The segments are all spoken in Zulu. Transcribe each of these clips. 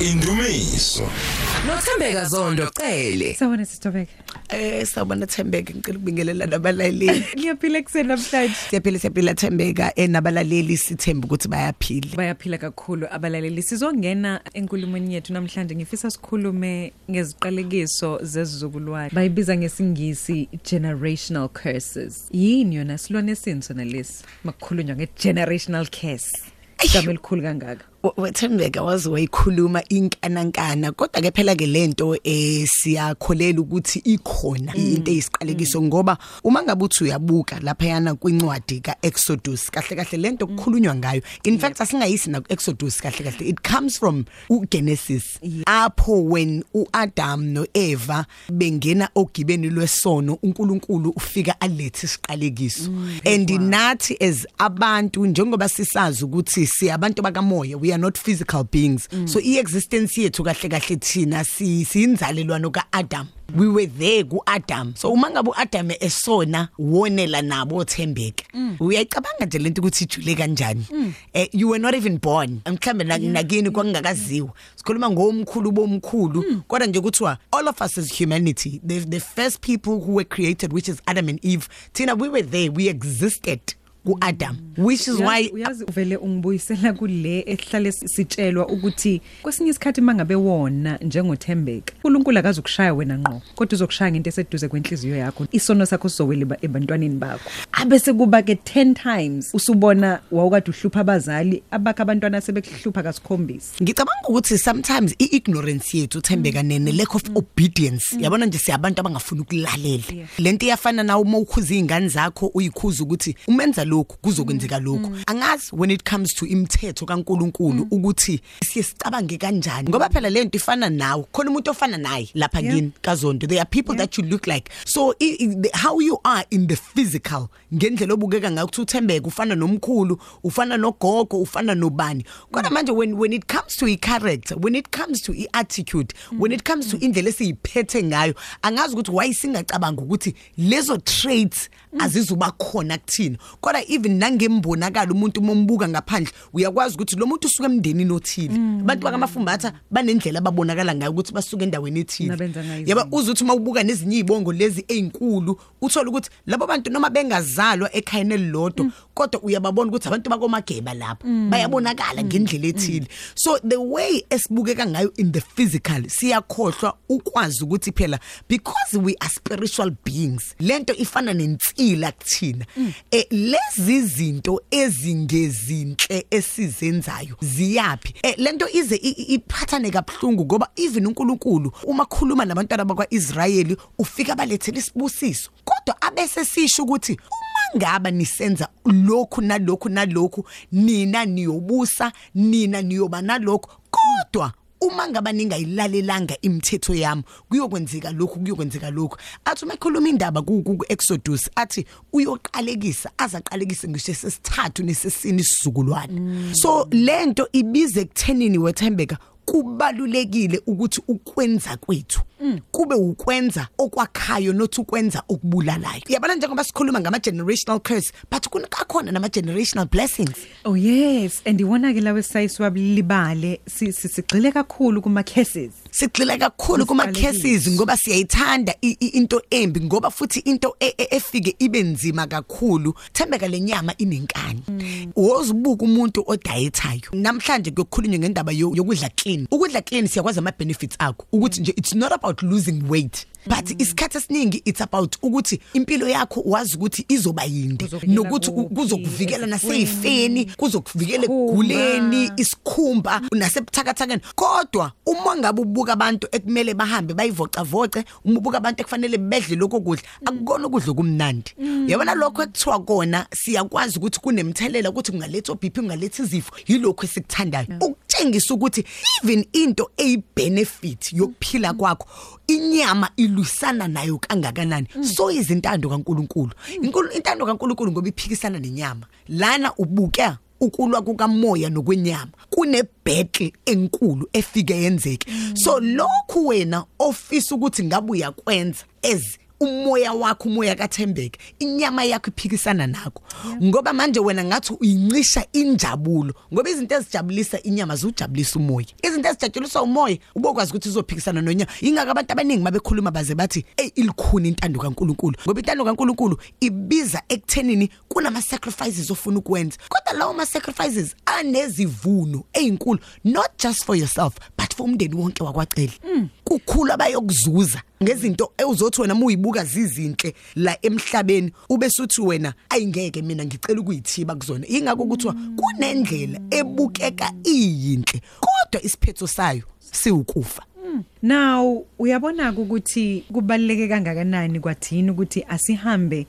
indumiso nothembeka zondo cele Sawona sitobeka. Eh sawubona Thembeka ngicela ukubingelela nabalaleli. Liyaphila ekseni namhlanje. Siyaphila siyaphila Thembeka enabalaleli sithemba ukuthi bayaphila. Bayaphila kakhulu abalaleli. Sizongena enkulumweni yethu namhlanje ngifisa sikhulume ngeziqalekiso zezizukulwane. Bayibiza ngesingisi generational curses. Yini yona silwane sinso nalesi? Makukhulunywa ngegenerational curse. Igama elikhulu kangaka. Wethembeka wazi wayikhuluma inkanankana kodwa ke phela ke lento eh siyakholela ukuthi ikhona into eyisiqalekiso ngoba uma ngabe uthi uyabuka lapha yana kwincwadi kaExodus kahle kahle lento kukhulunywa ngayo in fact asingayisi na kuExodus kahle kahle it comes from uGenesis. Apho when uAdam noEva bengena ogibeni lwesono uNkulunkulu ufika alethe isiqalekiso. And nathi as abantu njengoba sisazi ukuthi siyabantu bakamoya we are not physical beings. Mm. so iexistence yethu kahle kahle thina si siyinzalelwano kaAdam. We were there kuAdam. So uma ngabe uAdam esona wonela nabo othembeka uyayicabanga nje lento ukuthi ijule kanjani? Eh you were not even born. Mhlambe nakini kwakungakaziwa. Sikhuluma ngomkhulu bomkhulu. Kodwa nje kuthiwa all of us as humanity the the first people who were created which is Adam and Eve thina we were there. We existed. kuAdam which is why Uyazi- uyazi uvele ungibuyisela kule ehlale sitshelwa ukuthi kwesinye isikhathi mangabe wona njengothembeka uNkulunkulu akazukushaya wena ngqo kodwa uzokushaya ngento eseduze kwenhliziyo yakho isono sakho sizowela eba- ebantwaneni bakho. Abese kuba ke 10 times usubona wawukade uhlupha abazali abakho abantwana sebekuhlupha kasikhombisa. Ngicabanga ukuthi sometimes iignorance yethu uthembeka nene lack of obedience. Yabona nje siyabantu abangafuni ukulalela. Yeah. lento iyafana nawe uma ukhuza izingane zakho uyikhuza ukuthi umenza lokhu kuzokwenzeka lokhu. angazi when it comes to imithetho kaNkuluNkulu ukuthi siyesicabange kanjani ngoba phela lento ifana nawe khona umuntu ofana naye lapha Yeah. kini kaZondo there are people that you look like. So i, i, the, how you are in the physical ngendlela obukeka ngayo ukuthi uthembeke ufana nomkhulu ufana nogogo ufana nobani. Kodwa manje when when it comes to i character when it comes to i attitude when it comes to indlela esiyiphethe ngayo angazi ukuthi why singacabanga ukuthi lezo traits azizuba khona kuthina. Kodwa even nangembonakala umuntu mombuka ngaphandle uyakwazi ukuthi lo muntu usuke emndenini othile? Abantu bakamafumbatha banendlela ababonakala ngayo ukuthi basuka endaweni ethile. Nabenza ngayo yaba izinto. uzuthi uma ubuka nezinye izibongo lezi ezinkulu uthola ukuthi labo bantu noma bengazalwa ekhayeni elilodwa kodwa uyababona ukuthi abantu bakomageba lapho. Bayabonakala ngendlela ethile. So the way esibukeka ngayo in the physical siyakhohlwa ukwazi ukuthi phela because we are spiritual beings lento ifana nensila kuthina. Eh lezi zinto ezingezinhle esizenzayo. Ziyapi eh lento ize iphathane kabuhlungu ngoba even uNkulunkulu uma khuluma nabantwana bakwaIsrayeli ufika balethele isibusiso. Kodwa abese sisho ukuthi ngaba nisenza lokhu nalokhu nalokhu nina niyobusa nina niyoba nalokho kodwa uma ngaba ningayilalelanga imithetho yami kuyokwenzeka lokhu kuyokwenzeka lokhu. Athi uma ekhuluma indaba ku ku- Exodus athi uyoqalekisa azaqalekise ngisho sesithathu nesesini isizukulwane. So lento ibize kuthenini wethembeka kubalulekile ukuthi ukwenza kwethu. Kube ukwenza okwakhayo not ukwenza okubulalayo. Yabona njengoba sikhuluma ngama generational curse but kunakhona nama generational blessings. Oh yes. And iwona ke lawe sayisi wablibale si- si- sigxile kakhulu kuma cases sigxila kakhulu kuma Kusiqalekiso. cases ngoba siyayithanda i- i- into embi ngoba futhi into e- e- efike ibe nzima kakhulu. Thembeka lenyama inenkani. Wozibuka umuntu odayethayo namhlanje kuyokhulunywa ngendaba yo- yokudla clean. Ukudla clean siyakwazi ama benefits akho. Ukuthi nje it's not about losing weight. But isikhathi esiningi it's about ukuthi impilo yakho wazi ukuthi izoba yinde. Kuzokuvikela nokuthi u- kuphi, kuzokuvikela ezifweni, naseyifeni kuzokuvikela isikhumba. ekuguleni isikhumba nasebuthakathakeni kodwa uma ngabe ubuka abantu ekumele bahambe bayivocavoce uma ubuka abantu ekufanele bedle lokho kudla akukona ukudla kumnandi yabona lokho ekuthiwa kona siyakwazi ukuthi kunemthelela ukuthi kungaletha BP kungaletha izifo yilokho esikuthandayo. Ukutshengisa ukuthi even into eyibenefit yokuphila kwakho inyama ilwisana nayo kangakanani? So izintando kaNkuluNkulu. Inkulu intando kaNkuluNkulu ngoba iphikisana nenyama. Lana ubuka ukulwa kukamoya nokwenyama kune battle enkulu efike yenzeke. So lokhu wena ofisa ukuthi ngabe uyakwenza as umoya wakho umoya kaThembeke inyama yakho iphikisana nakho. Ngoba manje wena ngathi uyincisha injabulo ngoba izinto ezijabulisa inyama zujabulisa umoya. Izinto ezijatshulisa umoya ubokwazi ukuthi izophikisana nonyama ingaka abantu abaningi mabekhuluma baze bathi hey ilikhuni intando kaNkuluNkulu. Ngoba intando kaNkuluNkulu ibiza ekuthenini kunama sacrifices ofuna ukwenza. Kodwa lawo ma sacrifices anezivuno ezinkulu not just for yourself but for umndeni wonke wakwacele kukhulu abayokuzuza ngezinto ewuzothi wena muyibuka zizinhle la emhlabeni ube suthi wena ayingeke mina ngicela ukuyithiba kuzona. Ingakho kuthiwa kunendlela ebukeka iyinhle kodwa isiphetho sayo siwukufa. Now uyabona ukuthi kubaleke kangakanani kwathini ukuthi asihambe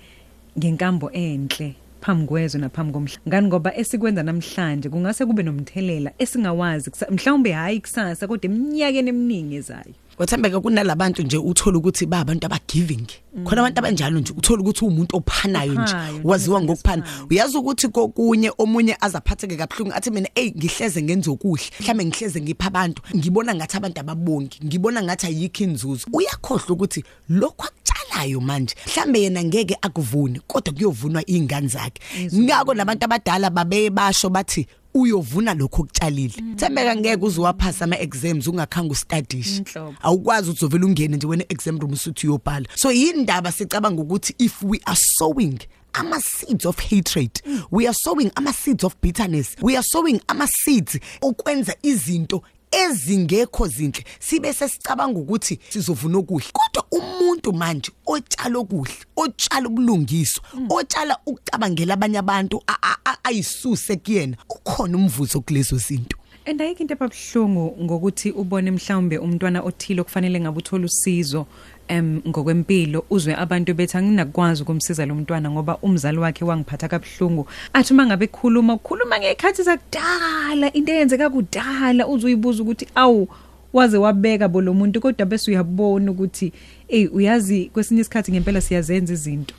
ngenkambo enhle? Phambi kwezwe naphambi komhla. Ngani? Ngoba esikwenza namhlanje kungase kube nomthelela esingawazi kusa- mhlawumbe hayi kusasa kodwa eminyakeni eminingi ezayo. Wathembeka kunalabantu nje uthola ukuthi ba abantu abagiving khona abantu abanjalo nje uthola ukuthi umuntu ophanayo nje Ophayo, nje, waziwa ngokuphana. ophayo. uyazi ukuthi kokunye omunye azaphatheke kabuhlungu athi mina hey ngihleze ngenza okuhle mhlambe ngihleze ngipha abantu ngibona ngathi abantu ababongi ngibona ngathi ayikho inzuzo. Uyakhohlwa ukuthi lokho akutshalayo manje mhlambe yena ngeke akuvune kodwa kuyovunwa ingane zakhe. Ngako nabantu abadala babe basho bathi uyovuna lokho okutshalile. Thembeka ngeke uzowaphasa ama exams ungakhanga ustadish Inhlobo. awukwazi ukuthi uzovela ungene nje wena exam room usuthi uyobhala. So yindaba sicabanga ukuthi if we are sowing ama seeds of hatred we are sowing ama seeds of bitterness we are sowing ama seeds okwenza izinto ezingekho zinhle sibe sesicabanga ukuthi sizovuna okuhle. Kodwa umuntu manje otshala okuhle otshala ubulungiswa otshala ukucabangela abanye abantu a- a- a- ayisuse kuyena ukhona umvuzo kulezo zinto. And ayikho into ebabhlungu ngokuthi ubone mhlawumbe umntwana othile okufanele ngabe uthola usizo. Em ngokwempilo uzwe abantu bethi anginakwazi ukumsiza lo mntwana ngoba umzali wakhe wangiphatha kabhlungu athi mangabe ekhuluma ukukhuluma ngekhathi zakudala into eyenzeka kudala uzuyibuza ukuthi awu waze wabeka bo lo muntu kodwa bese uyabona ukuthi hey uyazi kwesinye isikhathi ngempela siyazenza izinto.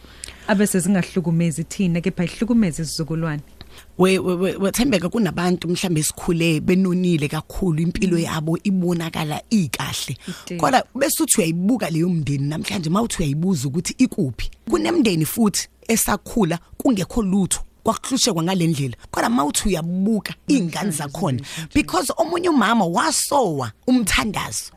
Abese zingahlukumezi thina kepha ihlukumeze isizukulwane. we we- we- wethembeka kunabantu mhlambe esikhule benonile kakhulu impilo yabo ibonakala ikahle. Ide. kodwa bese uthi uyayibuka leyo mndeni namhlanje mawuthi uyayibuza ukuthi ikuphi? Kunemndeni futhi esakhula kungekho lutho kwakuhlushekwa ngalendlela. Kodwa mawuthi uyabuka ingane zakhona because omunye umama wasowa umthandazo.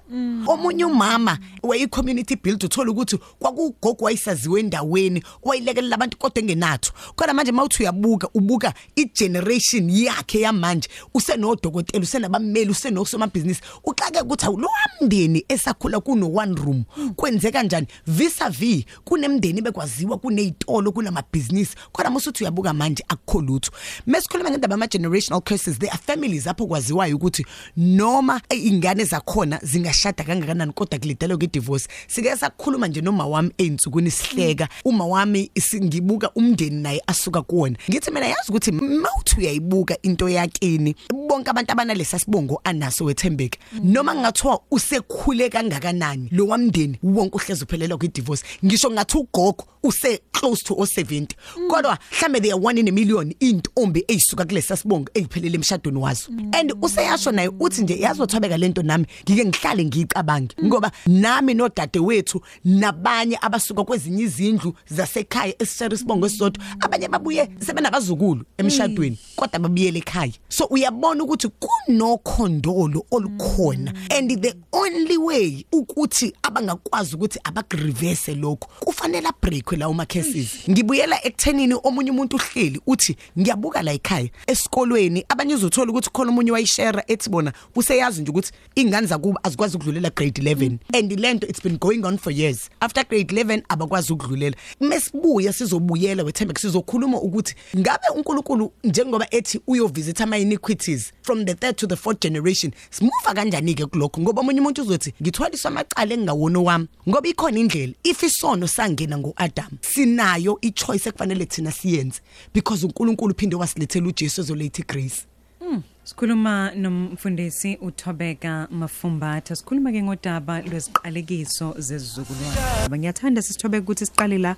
Omunye umama weyi community build uthola ukuthi kwakugogo wayisaziwe endaweni wayilekelela abantu kodwa engenatho. Kodwa manje mawuthi uyabuka ubuka igeneration yakhe yamanje usenodokotela usenabameli usenosomabhizinisi uxake ukuthi awu lo wamndeni esakhula kuno one room kwenze kanjani? Visa v kunemndeni bekwaziwa kunezitolo kunamabhizinisi. Kodwa musuthi uyabuka manje akukho lutho. Mesikhuluma ngendaba ama generational curses there are families apho kwaziwayo ukuthi noma eh, ingane zakhona zingashada kangakanani kodwa kulidelwa ke divorce sike sakhuluma nje noma wami einsukwini sihleka. Uma wami singibuka umndeni naye asuka kuwona. Ngithi mina yazi ukuthi mawuthi uyayibuka into yakini bonke abantu abanalesa sibongo anaso wethembeke noma ngathiwa usekhule kangakanani lo wamndeni wonke uhlezi uphelelwa kwidivorce. Ngisho ngathi ugogo use close to o 70 kodwa mhlambe they are one in a million intombi eyisuka kulesa sibongo eyiphelele emshadweni wazo. And useyasho naye uthi nje yazothobeka lento nami ngike ngihlale ngiyicabange ngoba nami nodade wethu nabanye abasuka kwezinye izindlu zasekhaya esishare isibongo esisodwa abanye babuye sebenabazukulu emshadweni kodwa babuyele ekhaya. So uyabona ukuthi kunokhondolo olukhona and the only way ukuthi abangakwazi ukuthi abagreverse lokho kufanele abreakwe lawo ma cases ngibuyela ekuthenini omunye umuntu uhleli uthi ngiyabuka la ekhaya esikolweni. Abanye uzothola ukuthi khona omunye wayishare ethi bona useyazi nje ukuthi ingane zakuba azikwazi ukudlulela grade 11 and lento it's been going on for years. After grade 11 abakwazi ukudlulela. Mesibuya sizobuyela wethembe sizokhuluma ukuthi ngabe uNkulunkulu njengoba ethi uyovisit ama iniquities from the third to the fourth generation simuva kanjani ke kulokho? Ngoba omunye umuntu uzothi ngithwaliswa amacala engawona wami. Ngoba ikhona indlela if isono sangena ngoAdam sinayo ichoice ekufanele thina siyenze. Because uNkulunkulu uphinde wasilethela uJesu ezolethe grace Sikhuluma nomfundisi uThobeka Mafumbatha. Sikhuluma ke ngodaba lweziqalekiso zezizukulwane. Ngiyathanda sisithobeka ukuthi siqale la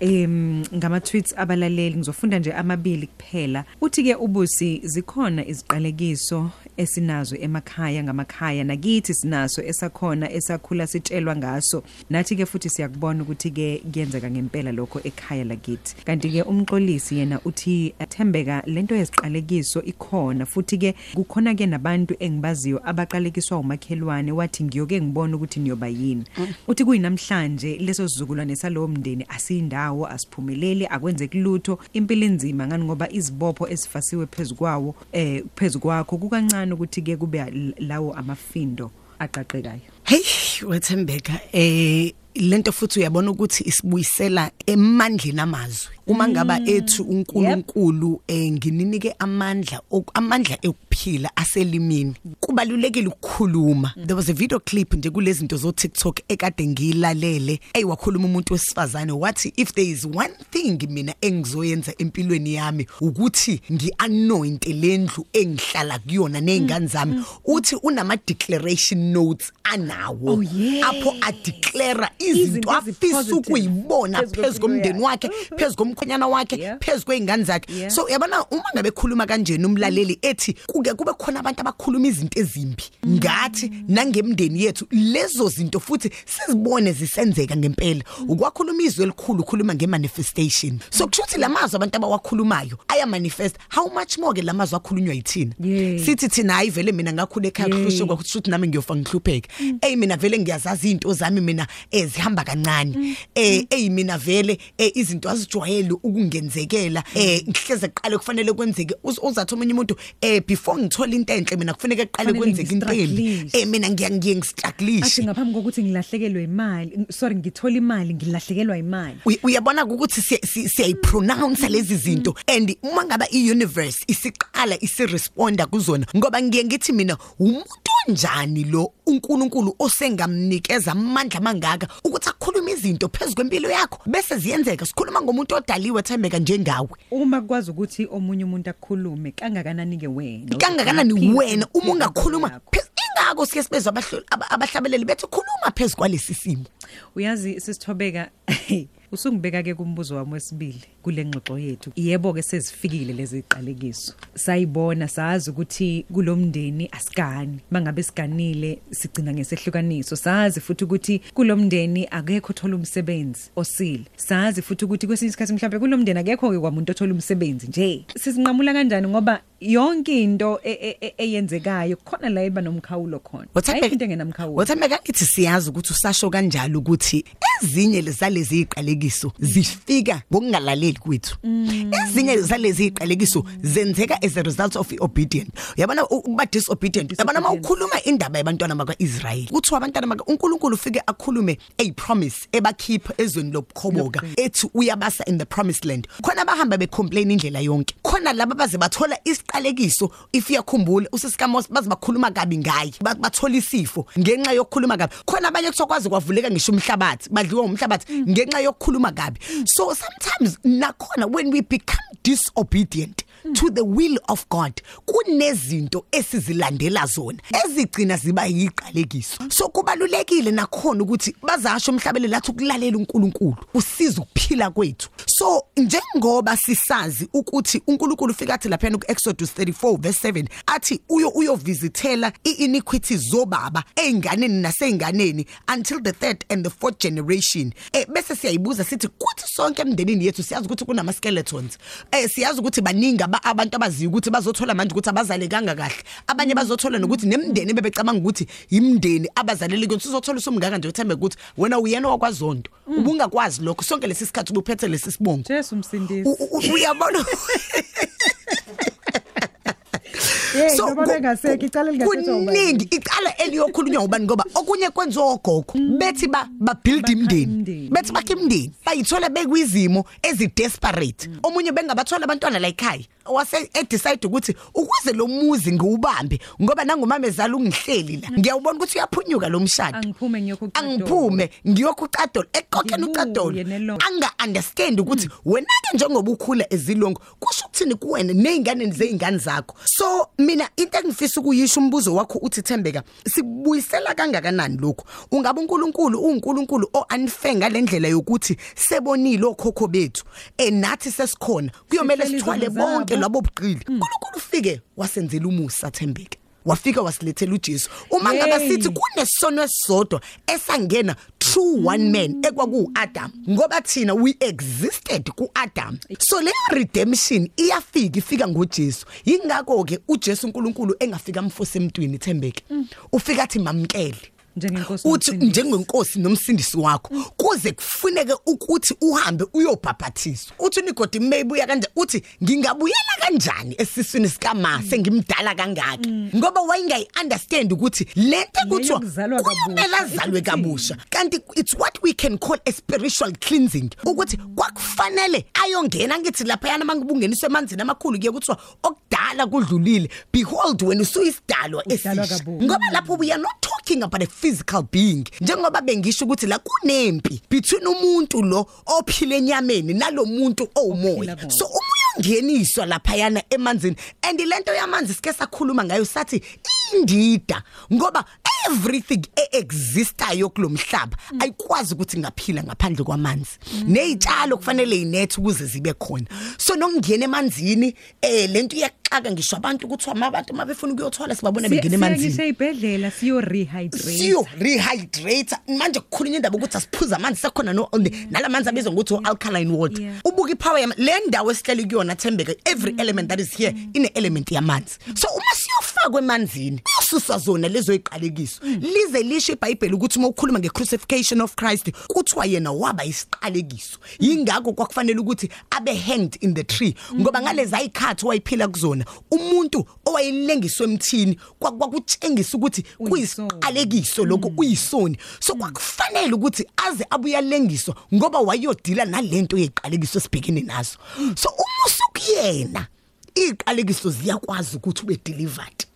em ngama tweets abalaleli ngizofunda nje amabili kuphela. Uthi ke ubusi zikhona iziqalekiso esinazo emakhaya ngamakhaya nakithi sinaso esakhona esakhula sitshelwa ngaso. Nathi ke futhi siyakubona ukuthi ke kuyenzeka ngempela lokho ekhaya lakithi. Kanti ke umxolisi yena uthi athembeka lento yeziqalekiso ikhona. Futhi ke kukhona ke nabantu engibaziyo abaqalekiswa umakhelwane wathi ngiyoke ngibona ukuthi niyoba yini. Uthi kuyinamhlanje leso sizukulwane salowo mndeni asiyindawo. Asiphumeleli akwenzeki lutho impilo enzima ngani ngoba izibopho esifasiwe phezukwawo eh phezukwakho kukancane ukuthi ke kube lawo amafindo aqaqekayo. Hey wethembeka eh lento futhi uyabona ukuthi isibuyisela emandleni amazwi. Uma ngaba ethu uNkulunkulu eh ngininike amandla ok- amandla ekuphila aselimini. Kubalulekile ukukhuluma. There was a video clip nje kulezi zinto zo TikTok ekade ngiyilalele eyiwakhuluma umuntu wesifazane wathi if there is one thing mina engizoyenza empilweni yami ukuthi ngianointe lendlu engihlala kuyona nezingane zami. uthi unama declaration notes anawo. Oh, apho a declare Izinto afisa ukuyibona phezu phezu komndeni kwempilo wakhe phezu komkhonyana wakhe Yeah. phezu kweingane zakhe. So yabona uma ngabe khuluma kanjena umlaleli ethi kuke kube khona abantu abakhuluma izinto ezimbi. Ngathi nangemndeni yethu lezo zinto futhi sizibone zisenzeka ngempela. Ukwakhuluma izwi elikhulu ukhuluma ngemanifestation. So kusho ukuthi lamazwi abantu abawakhulumayo aya manifest how much more ke lamazwi akhulunywa yithina? Yeah. sithi thina hayi vele mina ngakhula ekhaya Yeah. kuhlushe kwakuthi ukuthi nami ngiyofa ngihlupheke. Ey mina vele ngiyazazi izinto zami mina ezihamba kancane. Eh ey mina vele eh, izinto azijwayele ukungenzekela. Eh ngihleze eqale kufanele kwenzeke. Uz- uzathi omunye umuntu eh before ngithola into enhle mina kufanele eqale Kufanele kwenzeke into embi. ngistrugglise. eh mina ngiya ngiye athi ngistrugglish ngaphambi kokuthi ngilahlekelwe imali ng- sorry ngithola imali ngilahlekelwa imali. Uy- uyabona ukuthi siya- si- siyayipronounce lezi zinto. And uma ngaba i-universe isiqala isiresponda kuzona ngoba ngiye ngithi mina umuntu onjani lo uNkulunkulu osengamnikeza amandla amangaka ukuthi akhulume izinto phezulu kwempilo yakho? Bese ziyenzeka sikhuluma ngomuntu odaliwe thembeka njengawe. Uma kwazi ukuthi omunye umuntu akhulume kangakanani ke wena? Kangakanani Uyaphila wena? Uma impilo ungakhuluma yakho. phez- ingako sike sibezwe abahloli- aba- abahlabeleli bethi khuluma phezulu kwalesi simo. Uyazi sisithobeka usungibeka ke kumbuzo wami wesibili kule ngxoxo yethu. Yebo ke sezifikile lezi ziqalekiso. Sayibona sazi ukuthi kulomndeni asigani mangabe siganile sigcina ngesehlukaniso. Sazi futhi ukuthi kulomndeni akekho othola umsebenzi osile. Sazi futhi ukuthi kwesinye isikhathi mhlawumbe kulomndeni akekho ke kwamuntu othola umsebenzi nje. Sizinqamula kanjani ngoba yonke into e- e- e- eyenzekayo khona la iba nomkhawulo khona. Ayikho into engenamkhawulo Wathembeka ngithi siyazi ukuthi usasho kanjalo ukuthi ezinye lezalezi ziqalekiso zifika ngokungalaleli kwethu. Ezinye zalezi ziqalekiso zenzeka as a result of obedient. Uyabona ukuba disobedient. Yabona mawukhuluma indaba yabantwana bakwaIsrael. Kuthiwa abantwana baka uNkulunkulu ufike akhulume a promise ebakhipha ezweni lobukhoboka ethi uyabasa in the promised land. Khona bahamba becomplain indlela yonke. Khona laba baze bathola isiqalekiso if uyakhumbula usisikamos baze bakhuluma kabi ngaye. Ba- Bathola isifo ngenxa yokukhuluma kabi. Khona abanye kusokwazi kwavuleka ngisho umhlabathi. Badliwa umhlabathi ngenxa yokukhuluma kabi. So sometimes nakhona when we become disobedient to the will of God. Kunezinto esizilandela zona. Ezigcina ziba yiqalekiso. So kubalulekile nakhona ukuthi bazasho umhlabele lathi ukulalela uNkulunkulu. Usiza ukuphila kwethu. So njengoba sisazi ukuthi uNkulunkulu ufika athi lapha ku Exodus 34 verse 7 athi uyo uyovisitela iiniquities zobaba einganeni naseinganeni until the third and the fourth generation. Eh bese siyayibuza sithi kuthi sonke emndenini yethu siyazi ukuthi kunama skeletons eh siyazi ukuthi baningi aba- abantu abaziyo ukuthi bazothola manje ukuthi abazalekanga kahle. Abanye bazothola nokuthi nemndeni bebecabanga ukuthi imndeni abazalele kuyona. Sizothola usumngaka nje uthembe ukuthi wena uyena wakwazonto ubungakwazi lokho. Sonke lesi sikhathi ubuphethe lesi sibongo. Jesu msindisi. U- u- uyabona? Hey So, ngoba ku- bengasekho icala lingathethwa ubani kuningi icala eliyokhulunywa ubani ngoba okunye kwenziwa ogogo. Bethi ba ba build Bakha imndeni imindeni. bethi bakhe imndeni bayithola bekwizimo ezi desperate omunye bengabathola abantwana la ekhaya. Wase edecide ukuthi ukuze lo muzi ngiwubambe ngoba nangumama ezala ungihleli la ngiyawubona ukuthi uyaphunyuka lo mshado. Angiphume ngiyokuqadola. angiphume Ngibuye uqadola nelonke. anga understand ukuthi wena ke njengoba ukhula ezilongo kusho ukuthini kuwena nezingane zeingane zakho? So mina into engifisa ukuyisho umbuzo wakho uthi Thembeka sibuyisela kangakanani lokho ungabe uNkulunkulu uNkulunkulu o unfair ngalendlela yokuthi sebonile okhokho bethu enathi sesikhona kuyomela sithwale izandla bonke labo buqili uNkulunkulu ufike wasenzela umusa Thembeka wafika wasilethela uJesu. Uma ngaba sithi kunesono esisodwa esangena true one man ekwaku Adam ngoba thina we existed ku Adam. So le redemption iyafika ifika ngoJesu. Ingakho ke uJesu uNkulunkulu engafika mfose emntwini Thembeke. Ufika athi mamkele. Njengenkosi uthi nomsindisi. njengenkosi nomsindisi wakho kuze kufuneke ukuthi uhambe uyobhabhathizwa uthi unigodi maybe uya kanje uthi ngingabuyela kanjani esiswini sikama sengimdala kangaka? Ngoba wayingayi understand ukuthi lento kuthiwa yokuzalwa kabusha, kumele azalwe ithini? kabusha. Kanti it's what we can call a spiritual cleansing. Ukuthi kwakufanele ayongena ngithi lapha yana mangibungeniswe emanzini amakhulu kuye kuthiwa okudala kudlulile. Behold wena usuyisidalwa Udalwa esisha. kabusha. ngoba lapho we are not talking about a physical being njengoba bengisho ukuthi la kunempi between umuntu lo ophile enyameni nalomuntu owumoya. Ophila bona. so umoya ungeniswa lapha yana emanzini and lento yamanzi sike sakhuluma ngayo sathi indida ngoba everything existayo kulomhlaba ayikwazi ukuthi ngaphila ngaphandle kwamanzi. Nezitshalo kufanele inethi ukuze zibe khona. So nokungena emanzini eh lento iyaxaka ngisho abantu ukuthi abantu mabefuna ukuyothola sibabona bengena emanzini Siyangise ibhedlela siyo rehydrate. siyo rehydrate manje kukhulunywa indaba ukuthi asiphuza amanzi sekhona no nalamanzi abizwa ngokuthi alkaline water. Yeah. ubuka ipower yama le ndawo esihleli kuyona thembeka every element that is here ine element yamanzi. So uma siyofakwa emanzini kususwa zona lezo iqalekiso lize lisho iBhayibheli ukuthi uma ukhuluma ngecrucifixion of Christ kuthiwa yena waba isiqalekiso. Yingakho kwakufanele ukuthi abe hanged in the tree ngoba ngalezi ayikhathi wayiphila kuzona umuntu owayelengiswe emthini kwa- kwakutshengisa ukuthi Uyisoni. kuyisiqalekiso lokho uyisoni. So kwakufanele ukuthi aze abuya lengiswa ngoba wayodila nalento yeqalekiso esibhekene nazo so uma usukuyena iqalekiso ziyakwazi ukuthi ube delivered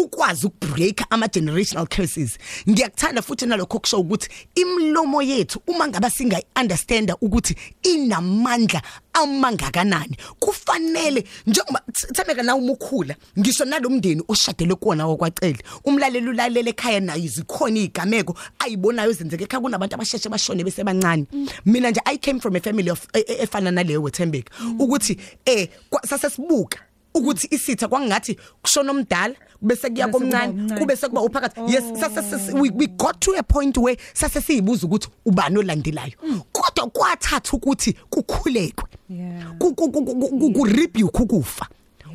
ukwazi ukubreak ama generational curses. Ngiyakuthanda futhi nalokho okusho ukuthi imlomo yethu uma ngaba singa understand ukuthi inamandla amangakanani kufanele njengoba themeka na umukhula ngisho nalomndeni oshadele kuona okwacele umlaleli ulalela ekhaya nayo izikhona izigameko ayibonayo zenzeke ekhaya kunabantu abasheshe bashone besebancane mina nje i came from a family of e- e- efana naleyo wethembeka. Ukuthi eh kwa- sasesibuka. Ukuthi isitha kwangathi kushona omdala bese kuya Bese kuba komncane omncane. kube sekuba uphakathi. Yes sase sase- we, we got to a point where sase siyibuza ukuthi ubani olandelayo. Kodwa kwathatha ukuthi kukhulekwe. Yeah. ku ku- ku-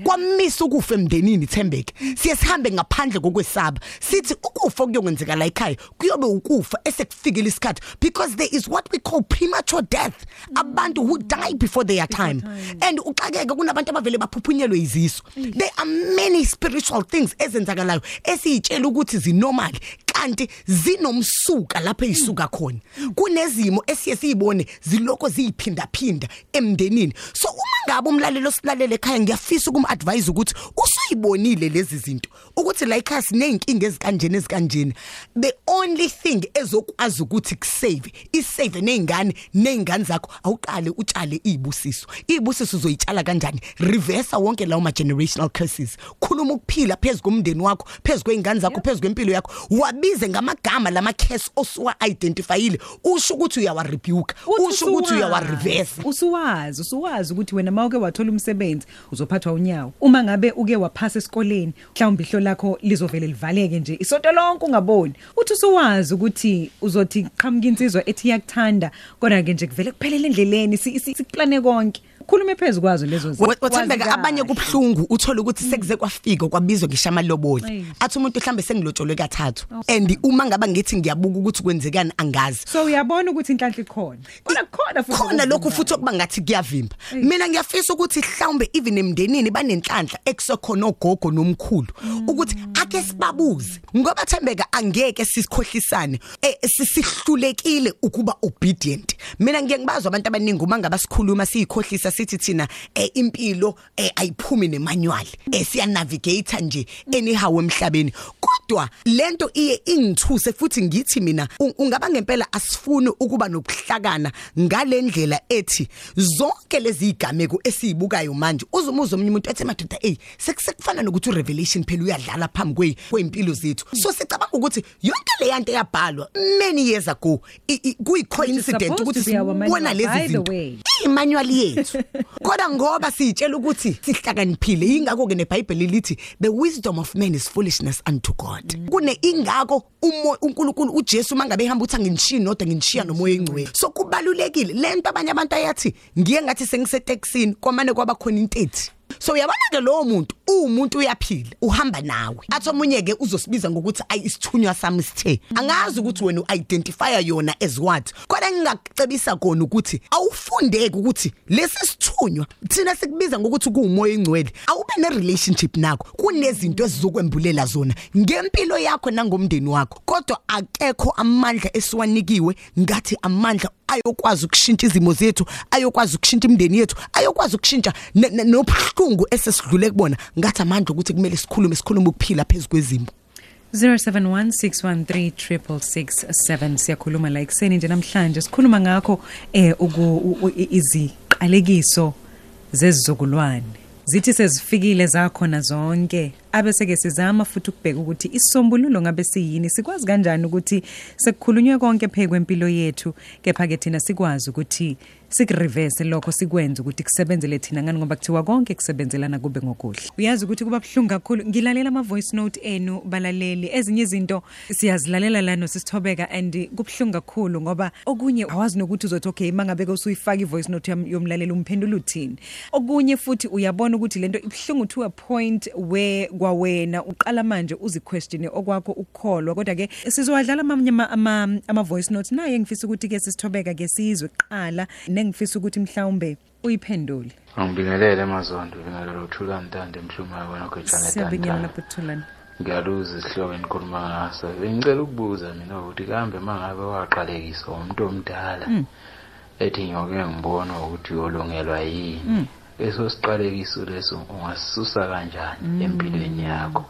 kwamisa ukufa emndenini Thembeke. Siye sihambe ngaphandle kokwesaba. Sithi ukufa kuyokwenzeka la ekhaya kuyobe ukufa esekufikile isikhathi because there is what we call premature death. Abantu who die before their time. and uxakeke kunabantu abavele baphuphunyelwe iziso there are many spiritual things ezenzakalayo esiyitshela ukuthi zinormal kanti zinomsuka lapho ezisuka khona. Kunezimo esiye siyibone ziloko ziyiphinda phinda emndenini. So uma ngabe umlalelo silalele ekhaya ngiyafisa ukum advise ukuthi usuyibonile lezi zinto ukuthi la ekhaya sineyinkinga ezikanjeni ezikanjeni the only thing ezokwazi ukuthi kusave isave nezingane nezingane zakho awuqale utshale izibusiso izibusiso uzoyitshala kanjani? Reverse wonke lawo ma generational curses. Khuluma ukuphila phezulu komndeni wakho phezulu kweingane zakho phezulu kwempilo yakho. Wabize ngamagama lama curse osuwa identifyile usho ukuthi uyawa rebuke Uthi usho ukuthi usuwazi, uyawa reverse usuwazi usuwazi ukuthi wena mawuke wathola umsebenzi uzophathwa unyawo uma ngabe uke waphasa esikoleni mhlawumbe ihlo lakho lizovele livaleke nje isonto lonke ungaboni uthi usuwazi ukuthi uzothi qhamuka insizwa ethi yakuthanda kodwa ke nje kuvele kuphelele endleleni si- si- sikuplane konke khulume phezukwazo lezo zinto. wathembeka Wazi abanye kahle. kubhlungu uthola ukuthi sekuze kwafika kwabizwa ngishama lobola Eish. athi umuntu mhlambe sengilotsholwe kathathu. And uma ngaba ngithi ngiyabuka ukuthi kwenzekani angazi. So uyabona ukuthi inhlanhla ikhona? Khona khona futhi khona lokhu okuvimbayo. futhi okuba ngathi kuyavimba. Mina ngiyafisa ukuthi mhlawumbe even emndenini banenhlanhla ekusekhona ogogo nomkhulu ukuthi ake sibabuze. Ngoba thembeka angeke sisikhohlisane. Eh, sisihlulekile ukuba obedient. Mina ngiye ngibazwa abantu abaningi uma ngaba sikhuluma siyikhohlisa sithi thina eh, impilo eh, ayiphumi nemanual eh, siya navigate nje anyhow emhlabeni. Kodwa lento iye ingithuse futhi ngithi mina un- ungaba ngempela asifuni ukuba nokuhlakana ngalendlela ethi zonke lezi igameko esizibukayo manje uzumuza omunye umuntu ethi madoda hey sekusekufana nokuthi urevelation phela uyadlala phambi kwe kwempilo zethu. So sicabanga ukuthi yonke le yanto yabhalwa many years ago kuyi coincident supposed ukuthi sibona lezi zinto. imanual yethu. Kodwa ngoba sitshela ukuthi sihlakaniphile ingakho ke neBhayibheli lithi the wisdom of man is foolishness unto God. Kune ingakho uNkulunkulu uJesu mangabe ehamba uthi anginishini nodwa nginishiya nomoya engcwele. So kubalulekile. Lento abanye abantu ayathi ngiye ngathi sengiseteksini kwamane kwaba khona intethi so uyabona ke lowo muntu umuntu uyaphila uhamba nawe. Athi omunye ke uzosibiza ngokuthi ayi isithunywa sami sithe. Angazi ukuthi wena uidentifya yona as what kodwa ngingacebisa khona ukuthi awufundeke ukuthi lesi sithunywa thina sikubiza ngokuthi kuumoya engcwele awube ne relationship nakho kunezinto ezizokwembulela zona ngempilo yakho nangomndeni wakho. Kodwa akekho amandla esiwanikiwe ngathi amandla ayokwazi ukushintsha izimo zethu ayokwazi ukushintsha imndeni yethu ayokwazi ukushintsha ne- ne- nobuhlungu esesidlule kubona. Ngathi amandla ukuthi kumele sikhulume sikhulume ukuphila phezulu kwezimo. 0716136667 siyakhuluma la ekseni nje namhlanje. Sikhuluma ngakho eh uku- u- u- i- iziqalekiso zezizukulwane. Zithi sezifikile zakhona zonke. Abese ke sizama futhi ukubheka ukuthi isombululo ngabe siyini sikwazi kanjani ukuthi sekukhulunywe konke phe kwempilo yethu kepha ke thina sikwazi ukuthi sikureverse lokho sikwenze ukuthi kusebenzele thina ngani ngoba kuthiwa konke kusebenzelana kube ngokuhle uyazi ukuthi kuba buhlungu kakhulu. Ngilalela ama voice note enu balaleli. Ezinye izinto siyazilalela lana sisithobeka and kubuhlungu kakhulu ngoba okunye awazi nokuthi uzothi okay mangabe ke usuyifaka ivoice note yam- yomlaleli umphendula uthini? Okunye futhi uyabona ukuthi lento ibhlungu to a point where kwawena uqala manje uziquestione okwakho ukukholwa. Kodwa ke sizowadlala amanye ama- ama ama voice notes. Naye ngifisa ukuthi ke sisithobeka ke sizwe kuqala nengifisa ukuthi mhlawumbe uyiphendule. Angibingelele emazondo bingelele uthula ntande emhlumayo wena gwejana siyabingelela tantana lapho Thulani ngiyaluza isihloko enikhuluma ngaso. Bengicela ukubuza mina ukuthi kambe mangabe waqalekiswa umuntu omdala ethi nyoke ngibona ukuthi uyolungelwa yini? Leso siqalekiso leso ungasisusa kanjani empilweni yakho.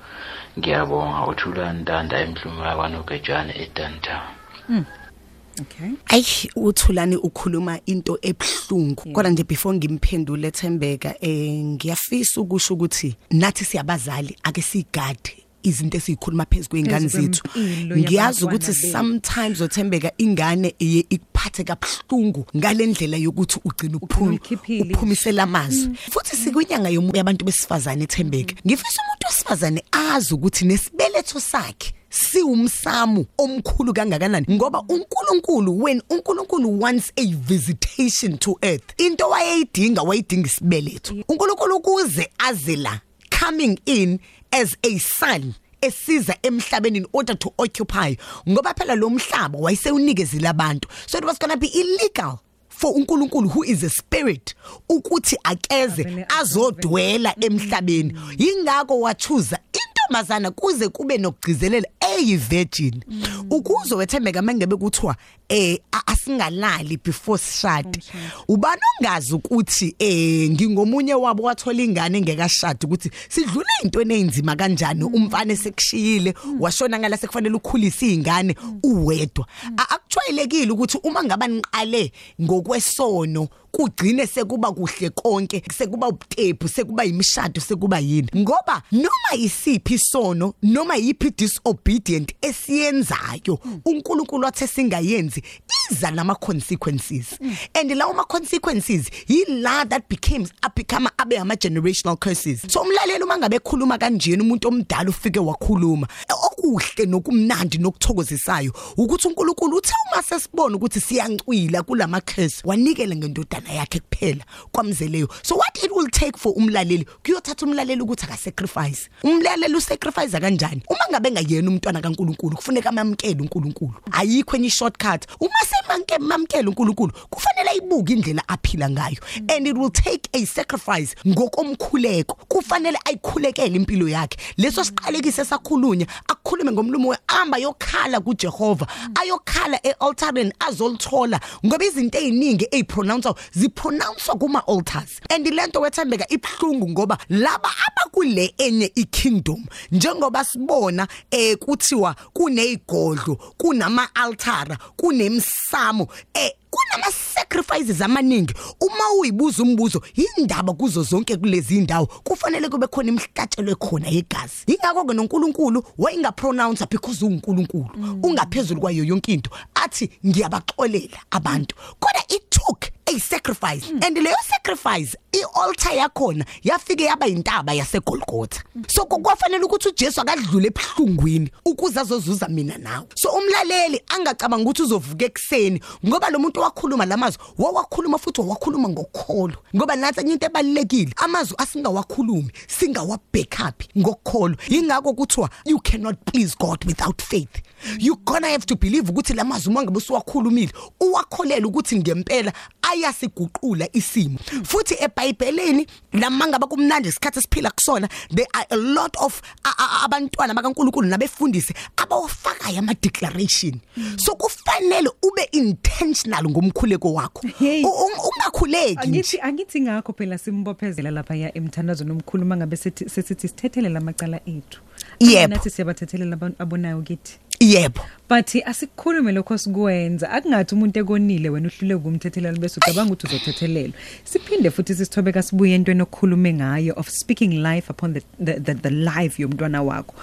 Ngiyabonga uthula ntanda emhlumayo kwanogejane edantown okay. Ayi uthulani ukhuluma into ebhlungu kodwa nje before ngimphendule Thembeka eh ngiyafisa ukusho ukuthi nathi siyabazali ake sigade. Izinto esikhuluma phezulu kweingane Phezu zethu. kwempilo ngiyazi yabantwana ukuthi bethu. sometimes othembeka ingane iye ikuphathe kabhlungu ngalendlela yokuthi ugcina uphuma ulikhiphile uphumisela amazwi. Futhi sikwinyanga yomuntu yabantu besifazane ethembeka ngifisa umuntu wesifazane azi ukuthi nesibeletho sakhe siwumsamu omkhulu kangakanani ngoba uNkulunkulu when uNkulunkulu wants a visitation to earth into wayeyidinga wayidinga isibeletho. uNkulunkulu kuze aze la coming in as a son esiza emhlabeni in order to occupy ngoba phela lo mhlaba wayesewunikezile abantu so it was going to be illegal. For uNkulunkulu who is a spirit ukuthi akeze azodwela emhlabeni. Ingakho wachuza intombazana kuze kube nokugcizelela eyi virgin ukuze wethembeka mangebe kuthiwa eh asingalali before sishade ubani ongazi ukuthi eh ngingomunye wabo wathola ingane engekashadi ukuthi sidlule intweni ezindima kanjani? Umfana esekushiyile washona ngala sekufanele ukhulisa izingane uwedwa. Akujwayelekile ukuthi uma ngaba niqale ngokwesono kugcine sekuba kuhle konke sekuba ubutephu sekuba imishado sekuba yini. Ngoba noma isiphi isono noma yiphi disobedient esiyenzayo uNkulunkulu wathe singayenzi iza nama consequences and lawo ma consequences yila that becomes become abe ama generational curses. So umlaleli uma ngabe ekhuluma kanjena umuntu omdala ufike wakhuluma okuhle nokumnandi nokuthokozisayo ukuthi uNkulunkulu uthe uma sesibona ukuthi siyancwila kulama curse wanikela ngendodana yakhe kuphela kwamzeleyo. So what it will take for umlaleli? Kuyothatha umlaleli ukuthi aka sacrifice umlaleli usacrifice kanjani? Uma ngabe ngayena umntwana kaNkulunkulu kufuneka amamkele uNkulunkulu. Ayikho enye shortcut uma semanke mamkele uNkulunkulu kufanele ayibuke indlela aphila ngayo. And it will take a sacrifice ngokomkhuleko. Kufanele ayikhulekele impilo yakhe. Leso siqalekise sakhulunya akukhulume ngomlumo weamba yokhala kuJehova. Ayokhala ayokhala ealtareni azolithola. Ngoba izinto eziningi ezipronouncewa zipronouncewa kuma altars and lento wethembeka ibhlungu ngoba laba abakule enye ikingdom njengoba sibona eh kuthiwa kunezigodlo kunama altara kunemsamo eh kunama sacrifices amaningi. Uma uyibuza umbuzo indaba kuzo zonke kulezi indawo kufanele kube khona imhlatshelo khona yegazi. Ingakho ke noNkulunkulu wayingapronounce because uNkulunkulu ungaphezulu kwayo yonke into athi ngiyabaxolela abantu. Kodwa it took a sacrifice. And leyo sacrifice ialtar yakhona yafike yaba intaba yaseGolgotha. So kwafanele ukuthi uJesu akadlule ebhlungwini ukuze azozuza mina nawe. So umlaleli angacabanga ukuthi uzovuka ekseni ngoba lo muntu wakhuluma lamazwi wawakhuluma futhi wawakhuluma ngokukholo ngoba nathi enye into ebalekile amazwi asingawakhulumi singawa backup ngokukholo ingakho kuthiwa you cannot please God without faith. You gonna have to believe ukuthi lamazwi uma ngabe usuwakhulumile uwakholela ukuthi ngempela ayasiguqula isimo futhi eBhayibhelini lamanga bakumnandi isikhathi esiphila kusona there are a lot of a- a- abantwana bakaNkuluNkulu nabefundisi abawafakayo ama declaration so kufanele ube intentional ngomkhuleko wakho Hey. U- u- ungakhuleki nje Angithi angithi ngakho phela simbophezela lapha ya emthandazo nomkhuluma ngabe sethi sesithi sithethelele lamacala ethu. Yebo. Nathi siyabathethelela abantu abonayo kithi. yebo But asikhulume lokho sikwenza akungathi umuntu ekonile wena uhlule ukumthethelela bese ucabanga ukuthi uzothethelelwa. Siphinde futhi sisithobeka sibuye entweni okukhulume ngayo of speaking life upon the the, the, the life yomntwana wakho.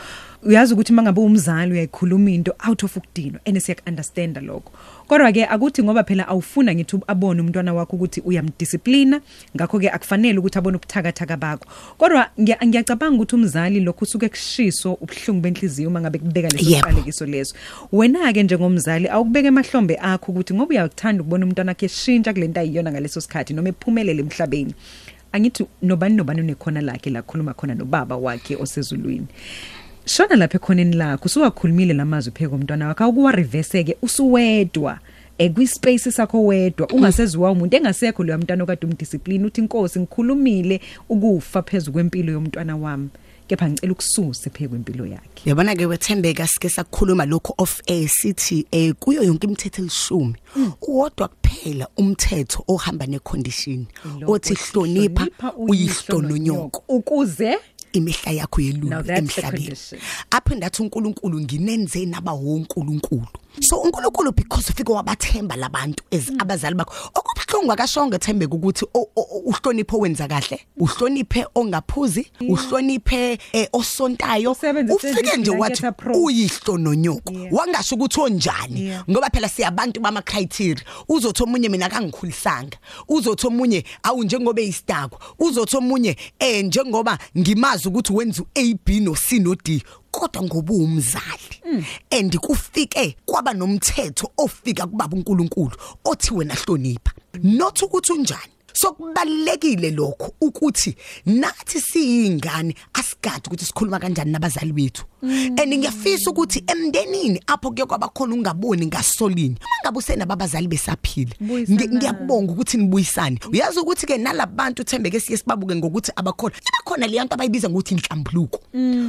Uyazi ukuthi mangabe umzali uyayikhuluma into out of ukudinwa and siyak understand lokho. Kodwa ke akuthi ngoba phela awufuna ngithi abone umntwana wakho ukuthi uyamdisciplina ngakho ke akufanele ukuthi abone ubuthakathaka bakho. Kodwa ngiya- ngiyacabanga ukuthi umzali lokho usuke kushiso ubhlungu benhliziyo mangabe kubeka leso siqalekiso leso. Wena ke njengomzali awukubeka emahlombe akho ukuthi ngoba uyakuthanda ukubona umntwana wakhe eshintsha kulento ayiyona ngaleso sikhathi noma ephumelele emhlabeni. Angithi nobani nobani unekhona lakhe la khuluma khona nobaba wakhe osezulwini. Shona lapha ekhoneni lakho usuwakhulumile lamazwi pheko umntwana wakho akuwa reverse ke usuwedwa ekwispace sakho wedwa ungaseziwa umuntu engasekho lo mntwana okade umdiscipline uthi inkosi ngikhulumile ukufa phezulu kwempilo yomntwana wami. Kepha ngicela ukususe pheko impilo yakhe. Yabona ke wethembeka sike sakukhuluma lokho of air sithi eh kuyo yonke imithetho elishumi uwodwa kuphela umthetho ohamba necondition Lo othi hlonipha uyihlo nonyoko. Ukuze imihla yakho Now yelulu that's the emhlabeni condition. aphinda athi uNkulunkulu nginenze naba wonkulunkulu so uNkulunkulu because ufike wabathemba labantu Mm. as abazali bakho okubhlungu akashonga ethembeka ukuthi uhloniphe owenza kahle uhloniphe ongaphuzi uhloniphe eh, osontayo ufike nje wathi uyihlo nonyoko. Wangasho ukuthi onjani ngoba phela siyabantu bama criteria uzothi omunye mina akangikhulisanga uzothi omunye awu njengoba eyistakwa uzothi omunye eh njengoba ngimazi ukuthi wenza uA B no C no D kodwa ngoba umzali and kufike kwaba nomthetho ofika kubaba uNkulunkulu othi wena hlonipha. Not ukuthi unjani. So kubalekile lokho ukuthi nathi siyingane asigade ukuthi sikhuluma kanjani nabazali bethu. And ngiyafisa ukuthi emndenini apho kuye kwabakhona ungaboni ngasolini mangabe usenababazali besaphila Buyisana. Ngi- ngiyakubonga ukuthi nibuyisane. Uyazi ukuthi ke nalabantu thembeke siye sibabuke ngokuthi abakhona ibakhona le nto abayibiza ngokuthi inhlambuluko.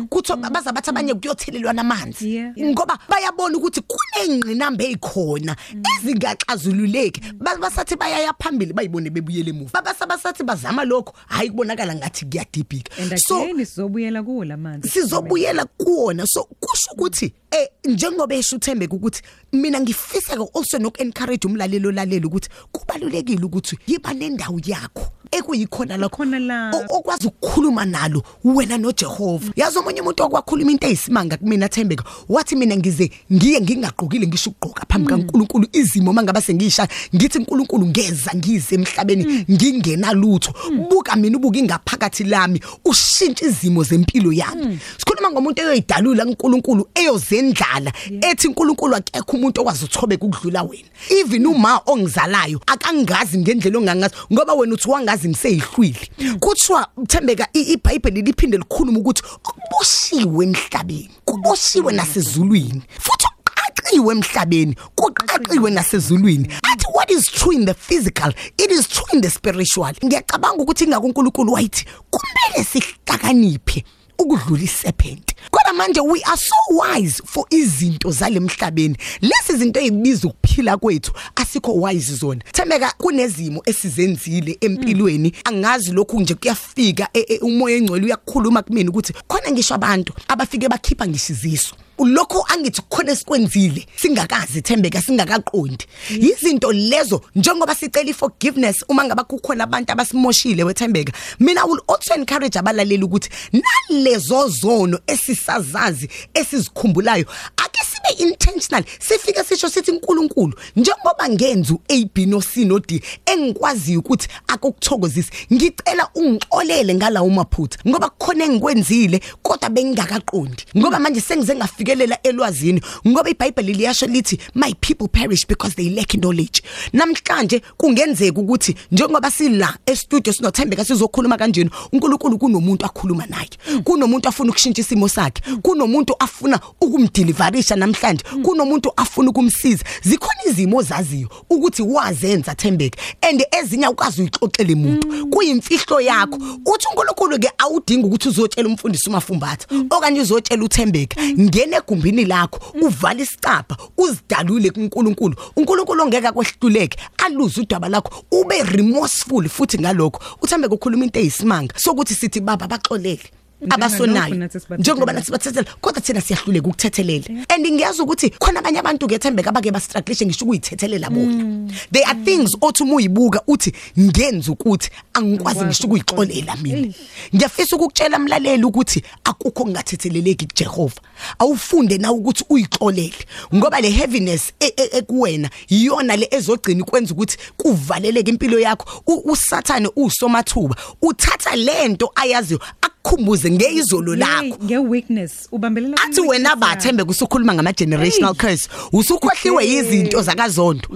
Kuthi baza bathi abanye kuyothelelwana amanzi Yeah, yeah. ngoba bayabona ukuthi kunengqinamba ezikhona ezingaxazululeki. Ba- basathi bayaya phambili bayibone bebuyele emuva. Babasabasathi bazama lokho hayi kubonakala ngathi kuyadibhika and so again sizobuyela kuwo lamanzi sizobuyela kuwona. So kusho ukuthi eh njengoba esho uthembeka ukuthi mina ngifisa ke also nok encourage umlalelo olalela ukuthi kubalulekile ukuthi yiba nendawo yakho. Ekuyikhona lakho Khona lapho. o- okwazi ukukhuluma nalo wena noJehova. Yazi omunye umuntu okwakhuluma into eyisimanga kumina thembeka wathi mina ngize ngiye ngingaqokile ngisho ukugqoka phambi kaNkuluNkulu izimo mangaba sengiyisha ngithi uNkulunkulu ngeza ngize emhlabeni ngingena lutho. Buka mina ubuka ingaphakathi lami ushintsha izimo zempilo yami. Sikhuluma ngomuntu eyoyidalula uNkulunkulu eyozendlala ethi uNkulunkulu akekho umuntu okwazi uthobeka ukudlula wena. Even uma ongizalayo akangazi ngendlela ongangazi ngoba wena uthi wangazi ngiseyihlwili kuthiwa thembeka i- iBhayibheli liphinde likhuluma ukuthi kuboshiwe emhlabeni kuboshiwe nasezulwini. Futhi kuqaqiwe emhlabeni kuqaqiwe nasezulwini. Athi what is true in the physical? It is true in the spiritual. Ngiyacabanga ukuthi ingako uNkulunkulu wayithi kumele sihlakaniphe ukudlula iserpent. Kodwa manje we are so wise for izinto zalemhlabeni. Lezi zinto ezibiza ukuphila kwethu asikho wise zona. Thembeka kunezimo esizenzile empilweni. Angazi lokhu nje kuyafika e- e- umoya engcwele uyakukhuluma kumina ukuthi khona ngisho abantu abafike bakhipha ngisiziso lokho angithi khona esikwenzile singakazi thembeka singakaqondi. Izinto lezo njengoba sicela iforgiveness uma ngaba kukhona abantu abasimoshile wethembeka mina will also encourage abalaleli ukuthi nalezo zono esisazazi esizikhumbulayo ake sibe intentional sifike sisho sithi uNkulunkulu njengoba ngenza uAB no C no D engikwaziyo ukuthi akukuthokozisi ngicela ungixolele ngalawo maphutha ngoba kukhona engikwenzile kodwa bengingakaqondi. Ngoba manje sengize ngafikelela elwazini ngoba iBhayibheli liyasho lithi my people perish because they lack knowledge. Namhlanje kungenzeka ukuthi njengoba sila e-studio sinothembeka sizokhuluma kanjeni uNkulunkulu kunomuntu akhuluma naye. Kunomuntu afuna ukushintsha isimo sakhe. Kunomuntu afuna ukumdeliverisha namhlanje. Kunomuntu afuna ukumsiza. Zikhona izimo ozaziyo ukuthi wazenza thembeka and ezinye ukwazi uyixoxele umuntu. Kuyimfihlo yakho. Uthi uNkulunkulu ke awudingi ukuthi uzotshela umfundisi umafumbatha okanye uzotshela uthembeka. Ngene egumbini lakho uvale isicapha uzidalule kuNkulunkulu. uNkulunkulu ongeke akwehluleke aluze udaba lakho ube remorseful futhi ngalokho. Uthembeka ukhuluma into eyisimanga sokuthi sithi baba baxolele. Njengalokhu abasonayo nathi sibathethela. njengoba nathi sibathethela kodwa thina siyahluleka ukuthethelela and ngiyazi ukuthi khona abanye abantu ngethembeka abake bastrugglishe ngisho ukuyithethelela bona. There are things othi uma uyibuka uthi ngenza ukuthi angikwazi ngisho ukuyixolela mina. Ngiyafisa ukukutshela mlaleli ukuthi akukho kungathetheleleki kuJehova. Awufunde na ukuthi uyixolele ngoba le heaviness e- e- ekuwena iyona le ezogcina ikwenza ukuthi kuvaleleke impilo yakho. U- usathane usomathuba. Uthatha lento ayaziyo akukhumbuze ngeyizolo lakho. nge weakness ubambelela athi wena bathembe kusukhuluma ngama generational curse usukhohliwe izinto zakazondo.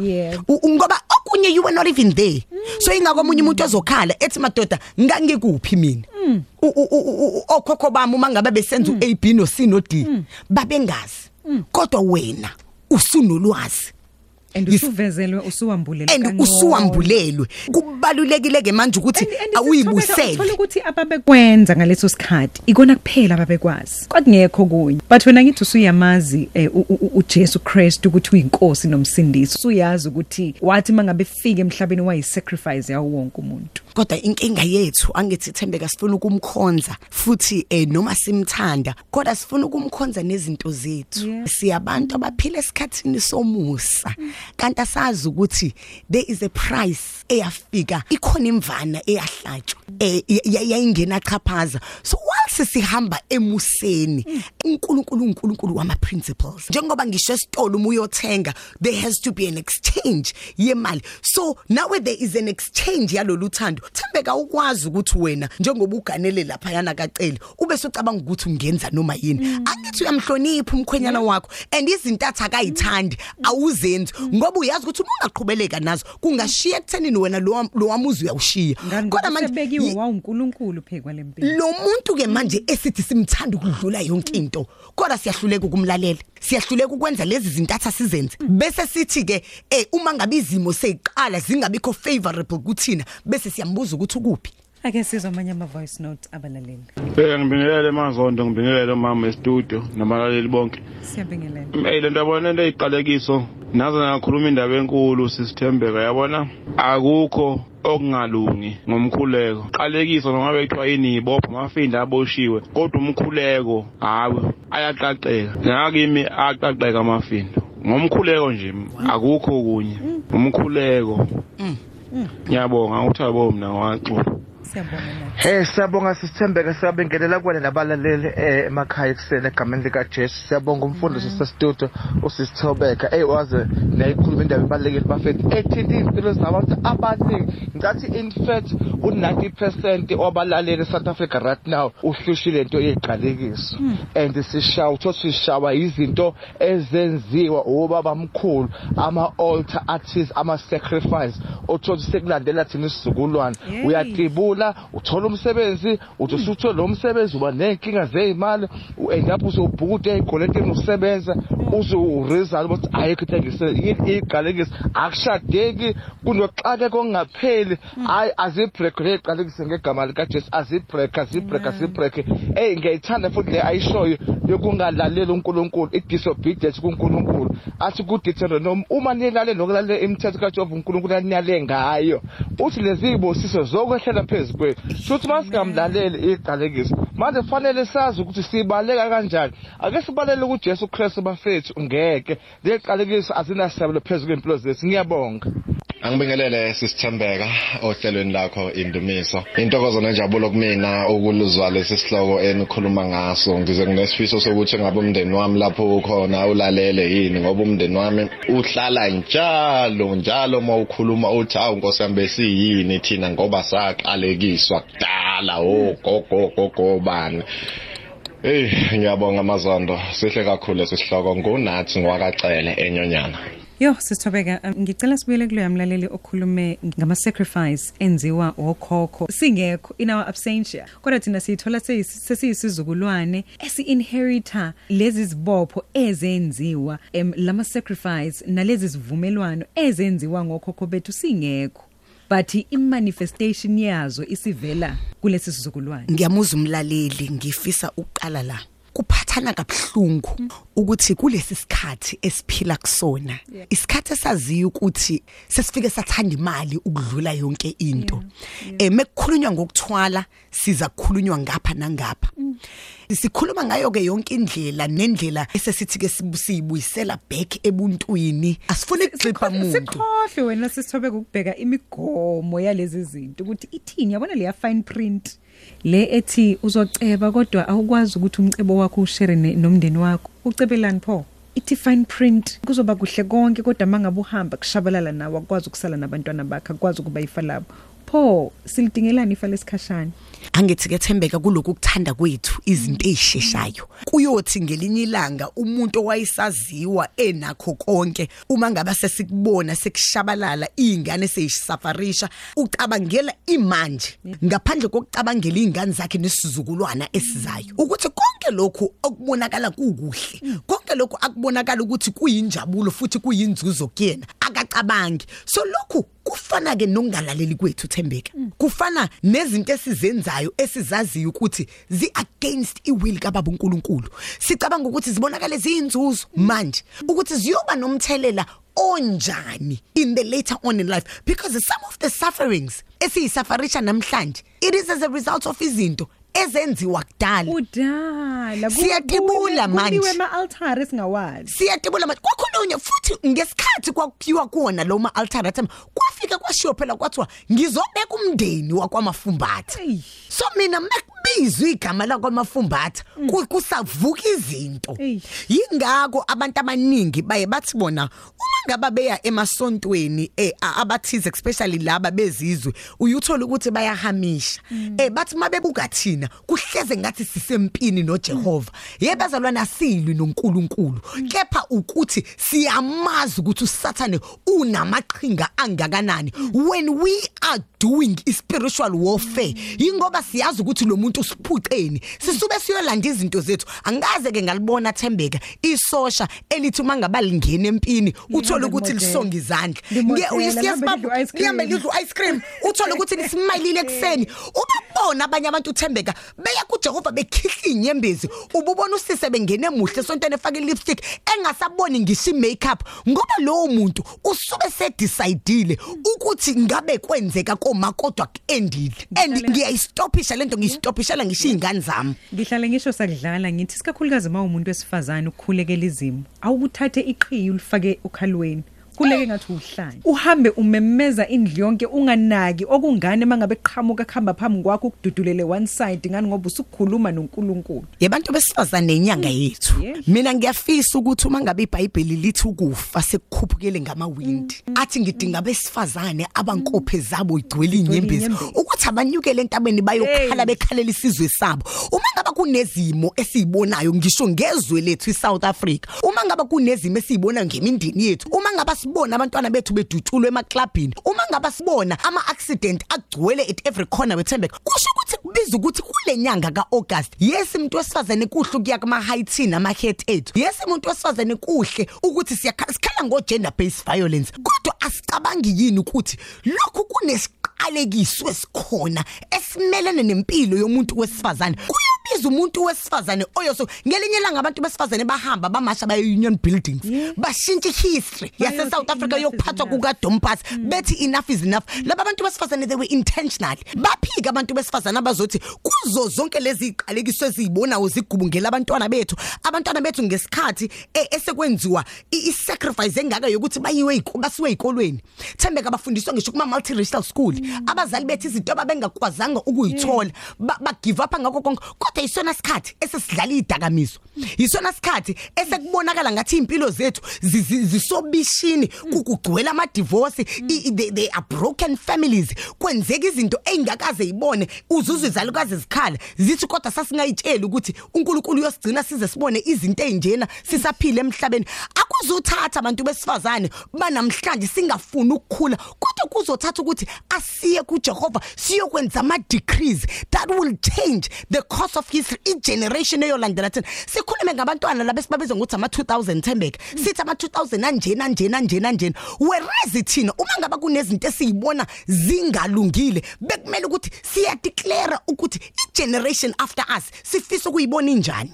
Ngoba okunye you were not even there. So ingakho omunye umuntu ozokhala ethi madoda ngangikuphi mina? U- okhokho bami uma ngabe besenza uAB no C no D babengazi. Kodwa wena usunolwazi. And Yes. usuvezelwe usuwambulele and kangcono. usuwambulelwe. Kubalulekile ke manje ukuthi And- and Thola awuyibusele. ukuthi ababekwenza ngaleso sikhathi ikona kuphela ababekwazi. Kwakungekho kunye but wena ngithi usuyamazi eh, u- u- uJesu Christ ukuthi uyinkosi nomsindisi. Usuyazi ukuthi wathi mangabe fika emhlabeni wayisacrifice yawo wonke umuntu. Kodwa inkinga yethu angithi thembeka sifuna ukumkhonza futhi eh noma simthanda kodwa sifuna ukumkhonza nezinto zethu. Yeah. siyabantu abaphila esikhathini somusa. Kanti asazi ukuthi there is a price eyafika ikhona imvana eyahlatshwa eh ya- ya- yayingena chaphaza. So whilst sihamba emuseni uNkulunkulu uNkulunkulu wama principles njengoba ngisho esitolo uma uyothenga there has to be an exchange yemali. So now there is an exchange yalolu thando thembeka ukwazi ukuthi wena njengoba uganele lapha yana kacele ube socabanga ukuthi ungenza noma yini. Angithi uyamhlonipha umkhwenyana wakho and izinto athi akayithandi awuzenzi ngoba uyazi ukuthi uma ungaqhubeleka nazo kungashiya ekuthenini wena lo wam- lo wamuzi uyawushiya. Ngani? Kodwa ngoba manje sebekiwe yi- wawuNkulunkulu phekwa lempilo lo muntu ke manje esithi simthanda ukudlula yonke into kodwa siyahluleka ukumlalela siyahluleka ukwenza lezi zinto athi sizenze bese sithi ke eh uma ngabe izimo seyiqala zingabikho favorable kuthina bese siyambuza ukuthi ukuphi ake sizwe amanye ama voice note abalaleli Eh ngibingelele mazondo ngibingelele mama e-studio nabalaleli bonke. siyabingelela Eh lento yabona lento eyiqalekiso nazo ngakhuluma indaba enkulu sisithembeka yabona akukho okungalungi ngomkhuleko. Qalekiso noma bethiwa yini ibopha amafinda aboshiwe kodwa umkhuleko hawe ayaqaqeka. Ngakimi aqaqeka amafinda. Ngomkhuleko nje akukho kunye. Umkhuleko. Ngiyabonga uthabo mina waxoxa. Siyabonga nathi Eh siyabonga sisithembeka siyabingelela kwena nabalaleli eh emakhaya ekuseni egameni lika Jesu siyabonga umfundisi sestudio usisithobeka. Eh waze nayikhuluma indaba ebalekile bafethu ethinta impilo zabantu abaningi. Ngathi in fact u90% wabalaleli South Africa right now uhlushile into yeqalekiso. And sishawa uthi sishawa izinto ezenziwa obaba mkhulu ama altar artists ama sacrifice othothi sekulandela thina isizukulwane. Yey. uyatibula uyakhula uthola umsebenzi uthi usuthola lo msebenzi uba nenkinga zeyimali u-end up usubhukude ey'koletini usebenza uze uresult ukuthi ayikho into iqalekisi akushadeki. Kunoxakeko okungapheli. Hayi azibhrek leyiqalekise ngegama likajesu azibhrek azibhrek azibhrek eyi ngiyayithanda futhi le ayishoyo yokungalaleli unkulunkulu i-disobedience kunkulunkulu. Athi kudithero noma uma nilalela nokulalela imithetho kajehova unkulunkulu aniyale ngayo. Uthi lezi y'busiso zokwehlela phezu kwethu. Shuthi uma singamlaleli iqalekiso manje kufanele sazi ukuthi sibaleka kanjani. Ake sibalele kujesu kristu bafethu ngeke. Leqalekiso azinasabelo phezu kwey'mpilo zethu ngiyabonga. Angibingelele sisithembeka ohlelweni lakho indumiso. Intokozo nenjabulo kumina ukuluzwa lesi sihloko enikhuluma ngaso. Ngize nginesifiso sokuthi ngabe umndeni wami lapho ukhona ulalele yini ngoba umndeni wami uhlala njalo njalo uma ukhuluma uthi awu Nkosi yami besiyini thina ngoba saqalekiswa kudala ogogo gogo bani. Hey ngiyabonga amazondo sihle kakhulu lesi sihloko ngunathi ngwakacele enyonyana. Yo sithobeka um, ngicela sibuyele kulo yamlaleli okhulume ngama sacrifice enziwa okhokho. Singekho in our absentia kodwa thina siyithola sesiyisizukulwane esi inherita lezi zibopho ezenziwa em lama sacrifice nalezi zivumelwano ezenziwa ngokhokho bethu singekho. But imanifestation yazo isivela kulesi sizukulwane. Ngiyamuza umlaleli ngifisa ukuqala la. Kuphathana kabhlungu ukuthi kulesi sikhathi esiphila kusona. Isikhathi esaziyo ukuthi sesifike sathanda imali ukudlula yonke into. Eh mekukhulunywa ngokuthwala siza kukhulunywa ngapha nangapha. Sikhuluma ngayo ke yonke indlela nendlela esesithi ke sibuyisela back ebuntwini. Asifuni kuxipha umuntu. sikhohle wena sisithobeka ukubheka imigomo yalezi zinto ukuthi ithini? Yabona leya fine print? Le ethi uzoceba kodwa awukwazi ukuthi umcebo wakho ushare nomndeni wakho. Ucebelani pho ithi fine print. Kuzoba kuhle konke kodwa mangabe uhamba kushabalala nawe akwazi ukusala nabantwana bakhe akwazi ukuba ifa labo. Pho silidingelani ifa lesikhashana? Angithi ke thembeka kuloko kuthanda kwethu izinto ezisheshayo kuyothi ngelinye ilanga umuntu owayisaziwa enakho konke uma ngabe sesikubona sekushabalala izingane seyisisafarisha ucabangela imanje ngaphandle kokucabangela izingane zakhe nesizukulwana esizayo. Ukuthi konke lokhu okubonakala kukuhle konke lokhu akubonakala ukuthi kuyinjabulo futhi kuyinzuzo kuyena. Akacabangi so lokhu kufana ke nokungalaleli kwethu thembeka. Kufana nezinto esizenzayo esizaziyo ukuthi zi against iwill kaBaba uNkulunkulu. Sicabanga ukuthi zibonakala ziyinzuzo manje. Ukuthi ziyoba nomthelela onjani in the later on in life. Because some of the sufferings esiyisafarisha namhlanje it is as a result of izinto ezenziwa kudala. Udala Siyatibula manje. kuliwe ama altar esingawazi siyatibula manje. Kwakhulunywa futhi ngesikhathi kwakhiwa kuona lo ma altar athi kwafika kwashiwo phela kwathiwa ngizobeka umndeni wakwamafumbatha. Eyi. so mina mekubizwa igama lakwamafumbatha ku- kusavuka izinto. Eyi. yingakho abantu abaningi baye bathi bona uma ngaba beya emasontweni eh a- abathize especially laba bezizwe uyuthola ukuthi bayahamisha. Eh bathi mabebuka thina kuhleze ngathi sisempini noJehova. Yebazalwana asilwi noNkulunkulu. Kepha ukuthi siyamazi ukuthi uSathane unamaqhinga angakanani. When we are doing spiritual warfare ingoba siyazi ukuthi lo muntu usiphuceni. Sisube siyolanda izinto zethu. Angaze ke ngalibona thembeka isosha elithi mangabalingena empini uthola ukuthi limodela. lisonga izandla. Limodela, Nge- lihambe lidle ice cream. lihambe lidla ice cream. Uthola ukuthi nisimayilile ekseni ubabona abanye abantu uthembeka beya kuJehova bekhihla inyembezi ububona usise bengene emuhle esontweni efake lipstick engasaboni ngisho makeup ngoba lowo muntu usube sedecideile ukuthi ngabe kwenzeka koma kodwa kuendile and ngiyayistopisha lento ngiyistopishela ngisho izingane zami. Ngihlale ngisho sakudlala ngithi sikakhulukazi uma umuntu wesifazane ukukhulekela izimo awukuthathe iqhiyi ulifake ukhalweni kuleke ngathi uhlanye. Uhambe umemeza indlu yonke unganaki. Okungane mangabe qhamuka khamba phambi kwakho ukududulele one side? Ngani? Ngoba usukhuluma noNkulunkulu. Yebantu besifazane inyanga yethu. Yes. mina ngiyafisa ukuthi uma ngabe iBhayibheli lithi ukufa sekukhuphukele ngamawindi athi ngidinga besifazane abankophe zabo igcwele inyembezi inyembezi. ukuthi abanyukele entabeni bayokhala Hey. bekhalela isizwe sabo. Uma ngaba kunezimo esizibonayo ngisho ngezwe lethu iSouth Africa. Uma ngaba kunezimo esizibonayo ngemindeni yethu uma ngaba sibona abantwana bethu bedutshulwe emaclubini uma ngaba sibona ama accident agcwele at every corner wethembeka kusho ukuthi kubiza ukuthi kule nyanga kaAugust yes umuntu wesifazane kuhle ukuya kuma heights nama head ethu. Yes umuntu wesifazane kuhle ukuthi siyakhala ngo gender based violence. Kodwa asicabangi yini ukuthi lokhu kunesiqalekiso esikhona esimelene nempilo yomuntu wesifazane? Kuyabiza umuntu wesifazane oyoso ngelinye langa abantu besifazane bahamba bamasha baye union buildings bashintsha history yase South Africa yokuphathwa kuka Dompas bethi enough is enough. Laba abantu besifazane they were intentional baphika abantu besifazane abazothi kuzo zonke lezi iqalekiso ezibona uzigubungela abantwana bethu. Abantwana bethu ngesikhathi e- esekwenziwa i- i-sacrifice engaka yokuthi bayiwe basiwe ezikolweni thembeka abafundiswa ngisho kuma multiracial school abazali bethu izinto ababengakwazanga ukuyithola ba ba give up ngakho konke. Kodwa isona sikhathi esesidlala idakamizo isona sikhathi esekubonakala ngathi impilo zethu zi- zi- zisobishini kugcwele ama divorce i- they, they are broken families. Kwenzeka izinto engakaze ibone uzuzwe izalukazi zikhala zithi kodwa sasingayitsheli ukuthi uNkulunkulu uyosigcina size sibone izinto ezinjena sisaphila emhlabeni. Akuzothatha abantu besifazane banamhlanje singafuni ukukhula kodwa kuzothatha ukuthi asiye kuJehova siyokwenza ama decrees that will change the course of history i generation eyolandela thina. Sikhulume ngabantwana labesibabiza ngokuthi ama 2000 Thembeka sithi ama 2000 anjena anjena anjena anjena whereas thina uma ngaba kunezinto esiyibona zingalungile bekumele ukuthi siya declare ukuthi i generation after us sifisa ukuyibona injani.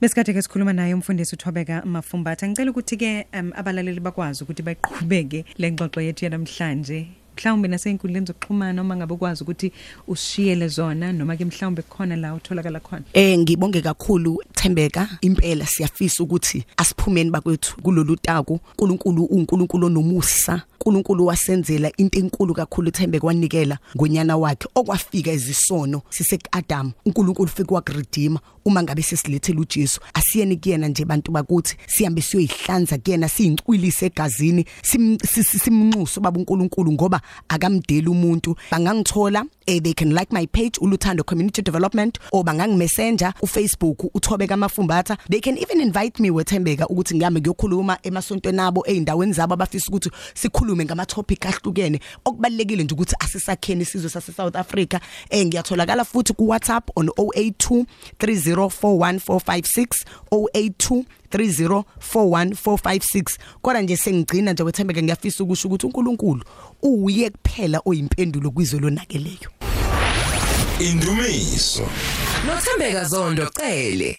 Besikade ke sikhuluma naye umfundisi uThobeka Mafumbatha. Ngicela ukuthi ke um, abalaleli bakwazi ukuthi bayiqhubeke lengxoxo yethu yanamhlanje. Mhlawumbe nasey'inkundleni zokuxhumana noma ngabe ukwazi ukuthi usishiyele zona noma ke mhlawumbe khona la utholakala khona. Eh ngibonge kakhulu Thembeka impela siyafisa ukuthi asiphumeni bakwethu kulolu taku. uNkulunkulu uNkulunkulu onomusa uNkulunkulu wasenzela into enkulu kakhulu Thembeka wanikela ngonyana wakhe. Okwafika izisono sisekuAdam uNkulunkulu ufike wakredeema uma ngabe sesilethela uJesu. Asiyeni kuyena nje bantu bakuthi sihambe siyoyihlanza kuyena siyincwilise egazini sim- si- si- simnxuso baba uNkulunkulu ngoba akamdeli umuntu. Bangangithola eh, they can like my page uluthando community development or bangangimessenger uFacebook uthobeka amafumbatha they can even invite me wethembeka ukuthi ngihambe ngiyokhuluma emasontweni abo eindaweni zabo abafisa ukuthi sikhulume ngama topic ahlukene. Okubalekile nje ukuthi asisakheni isizwe sase South Africa eh ngiyatholakala futhi ku WhatsApp on 082 3041456 082 3041456 kodwa nje sengigcina nje wethembeka ngiyafisa ukusho ukuthi uNkulunkulu uye kuphela oyimpendulo kwizwe lonakeleyo. Indumiso. Nothembeka Zondo cele.